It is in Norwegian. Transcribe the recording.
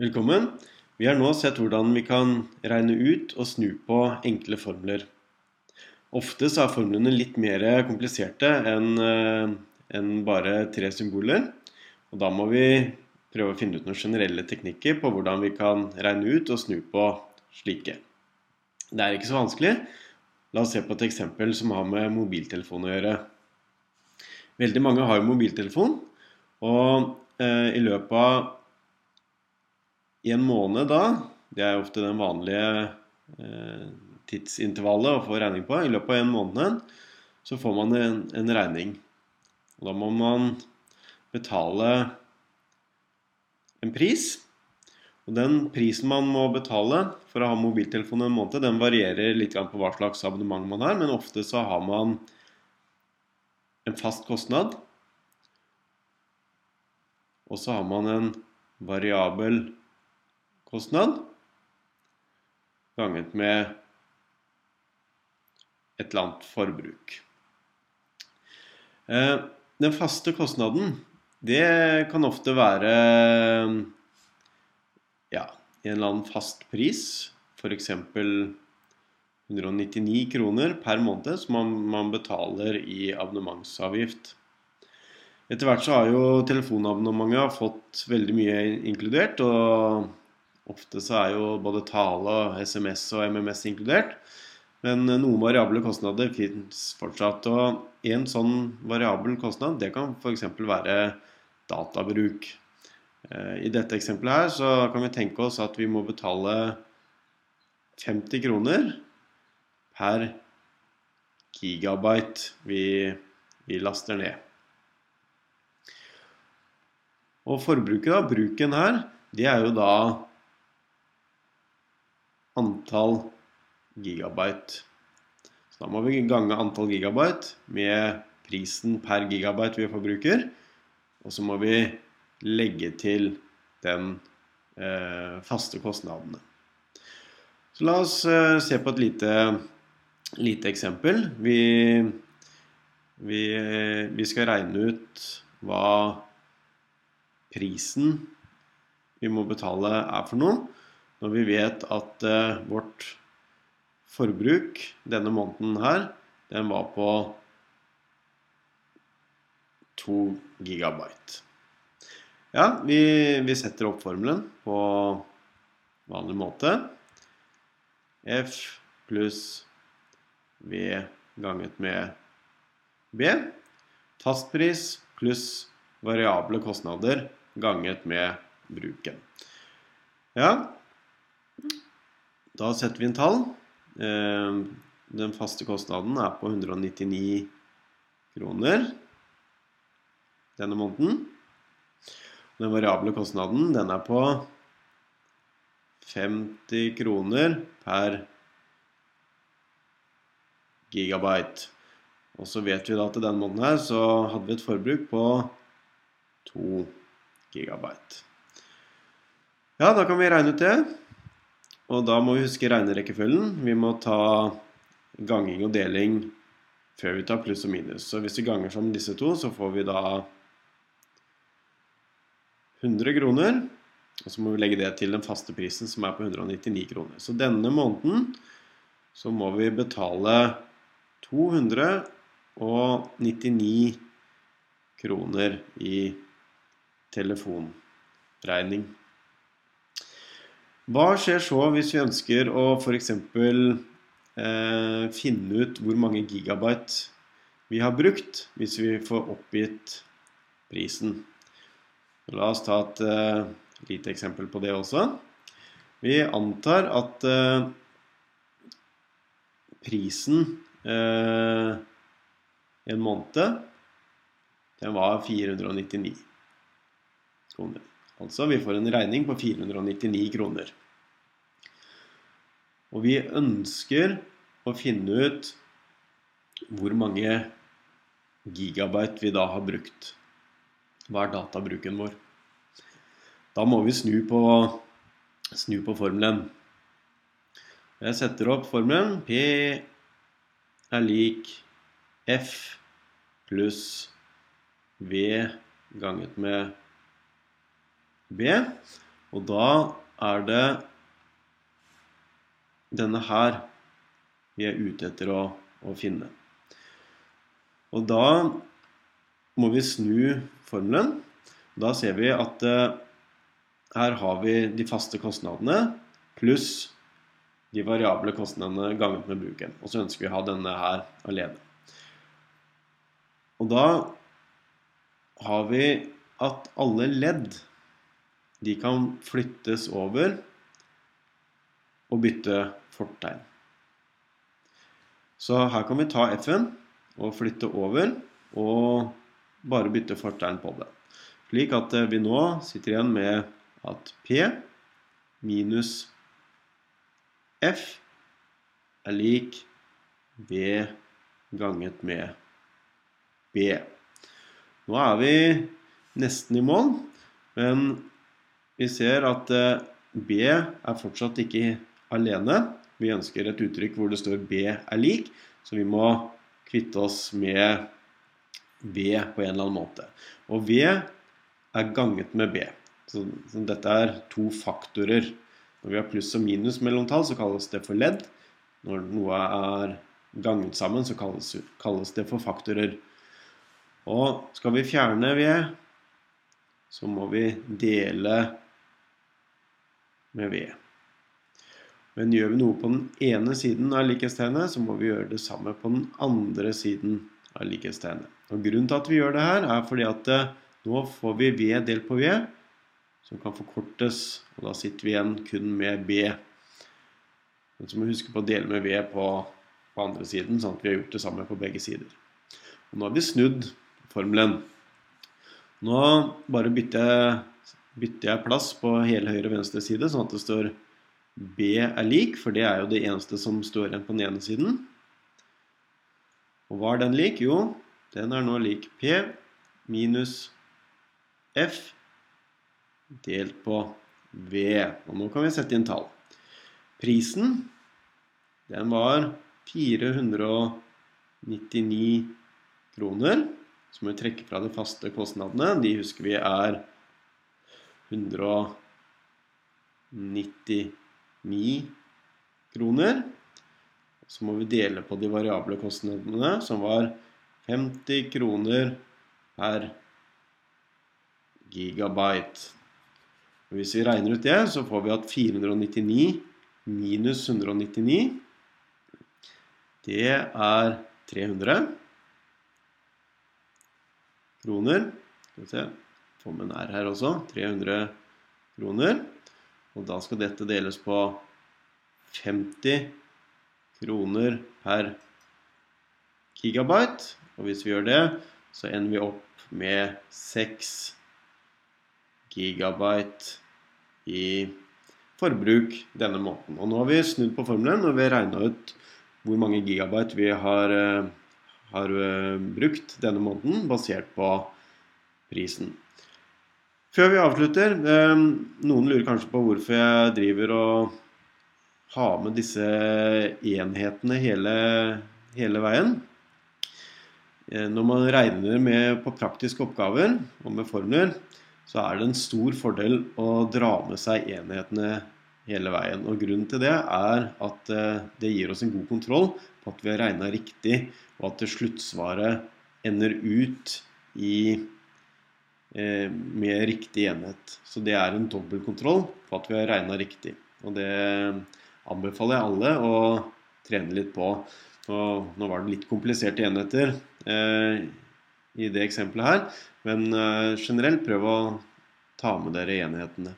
Velkommen. Vi har nå sett hvordan vi kan regne ut og snu på enkle formler. Ofte så er formlene litt mer kompliserte enn en bare tre symboler. Og da må vi prøve å finne ut noen generelle teknikker på hvordan vi kan regne ut og snu på slike. Det er ikke så vanskelig. La oss se på et eksempel som har med mobiltelefon å gjøre. Veldig mange har jo mobiltelefon, og eh, i løpet av en måned da, det er ofte den vanlige eh, tidsintervallet å få regning på, i løpet av en måned så får man en, en regning. Og da må man betale en pris. Og den prisen man må betale for å ha mobiltelefon en måned, den varierer litt på hva slags abonnement man har, men ofte så har man en fast kostnad. Og så har man en variabel kostnad ganget med et eller annet forbruk. Eh, den faste kostnaden, det kan ofte være ja, en eller annen fast pris. F.eks. 199 kroner per måned som man, man betaler i abonnementsavgift. Etter hvert så har jo telefonabonnementet fått veldig mye inkludert. og Ofte så er jo både tale, SMS og MMS inkludert. Men noen variable kostnader fins fortsatt. Og en sånn variabel kostnad det kan f.eks. være databruk. Eh, I dette eksempelet her så kan vi tenke oss at vi må betale 50 kroner per gigabyte vi, vi laster ned. Og forbruket, da, bruken her, det er jo da antall gigabyte. Så da må vi gange antall gigabyte med prisen per gigabyte vi forbruker. Og så må vi legge til den eh, faste kostnadene. Så la oss eh, se på et lite, lite eksempel. Vi, vi, eh, vi skal regne ut hva prisen vi må betale er for noe når vi vet at uh, vårt forbruk denne måneden her, den var på 2 gigabyte. Ja, vi, vi setter opp formelen på vanlig måte. F pluss V ganget med B. Fastpris pluss variable kostnader ganget med bruken. Ja, da setter vi en tall. Eh, den faste kostnaden er på 199 kroner denne måneden. Den variable kostnaden den er på 50 kroner per gigabyte. Og så vet vi da at denne måneden her så hadde vi et forbruk på 2 gigabyte. Ja, da kan vi regne ut det. Og da må vi huske regnerekkefølgen. Vi må ta ganging og deling før vi tar pluss og minus. Så hvis vi ganger som disse to, så får vi da 100 kroner. Og så må vi legge det til den faste prisen, som er på 199 kroner. Så denne måneden så må vi betale 299 kroner i telefonregning. Hva skjer så hvis vi ønsker å f.eks. Eh, finne ut hvor mange gigabyte vi har brukt, hvis vi får oppgitt prisen? La oss ta et eh, lite eksempel på det også. Vi antar at eh, prisen eh, en måned den var 499 kroner. Altså vi får en regning på 499 kroner. Og vi ønsker å finne ut hvor mange gigabyte vi da har brukt. Hva er databruken vår? Da må vi snu på, snu på formelen. Jeg setter opp formelen. P er lik F pluss V ganget med B. Og da er det denne her vi er ute etter å, å finne. Og da må vi snu formelen. Da ser vi at eh, her har vi de faste kostnadene pluss de variable kostnadene ganget med bruken. Og så ønsker vi å ha denne her alene. Og da har vi at alle ledd de kan flyttes over og bytte fortegn. Så her kan vi ta F-en og flytte over og bare bytte fortegn på det. Slik at vi nå sitter igjen med at P minus F er lik B ganget med B. Nå er vi nesten i mål, men vi ser at eh, B er fortsatt ikke alene. Vi ønsker et uttrykk hvor det står B er lik, så vi må kvitte oss med V på en eller annen måte. Og V er ganget med B. Så, så dette er to faktorer. Når vi har pluss og minus mellom tall, så kalles det for ledd. Når noe er ganget sammen, så kalles, kalles det for faktorer. Og skal vi fjerne V, så må vi dele med ved. Men gjør vi noe på den ene siden av likhetstegnet, så må vi gjøre det samme på den andre siden av likhetstegnet. Og Grunnen til at vi gjør det her, er fordi at eh, nå får vi V delt på V, som kan forkortes, og da sitter vi igjen kun med B. Men så må vi huske på å dele med V på, på andre siden, sånn at vi har gjort det samme på begge sider. Og nå har vi snudd formelen. Nå bare bytter, bytter jeg plass på hele høyre og venstre side, sånn at det står B er lik, for det er jo det eneste som står igjen på den ene siden. Og hva er den lik? Jo, den er nå lik P minus F delt på V. Og nå kan vi sette inn tall. Prisen, den var 499 kroner. Så må vi trekke fra de faste kostnadene. De husker vi er 190 9 kroner. Så må vi dele på de variable kostnadene, som var 50 kroner per gigabyte. Og hvis vi regner ut det, så får vi at 499 minus 199 det er 300 kroner. Skal vi se, får er her også. 300 kroner. Og da skal dette deles på 50 kroner per gigabyte. Og hvis vi gjør det, så ender vi opp med 6 gigabyte i forbruk denne måten. Og nå har vi snudd på formelen og vi har regna ut hvor mange gigabyte vi har, eh, har eh, brukt denne måneden, basert på prisen. Før vi avslutter, eh, noen lurer kanskje på hvorfor jeg driver og har med disse enhetene hele, hele veien. Eh, når man regner med på praktiske oppgaver og med formler, så er det en stor fordel å dra med seg enhetene hele veien. Og Grunnen til det er at eh, det gir oss en god kontroll på at vi har regna riktig, og at sluttsvaret ender ut i med riktig enhet. Så det er en dobbeltkontroll på at vi har regna riktig. Og det anbefaler jeg alle å trene litt på. Og nå var det litt kompliserte enheter eh, i det eksempelet her, men eh, generelt prøv å ta med dere enhetene.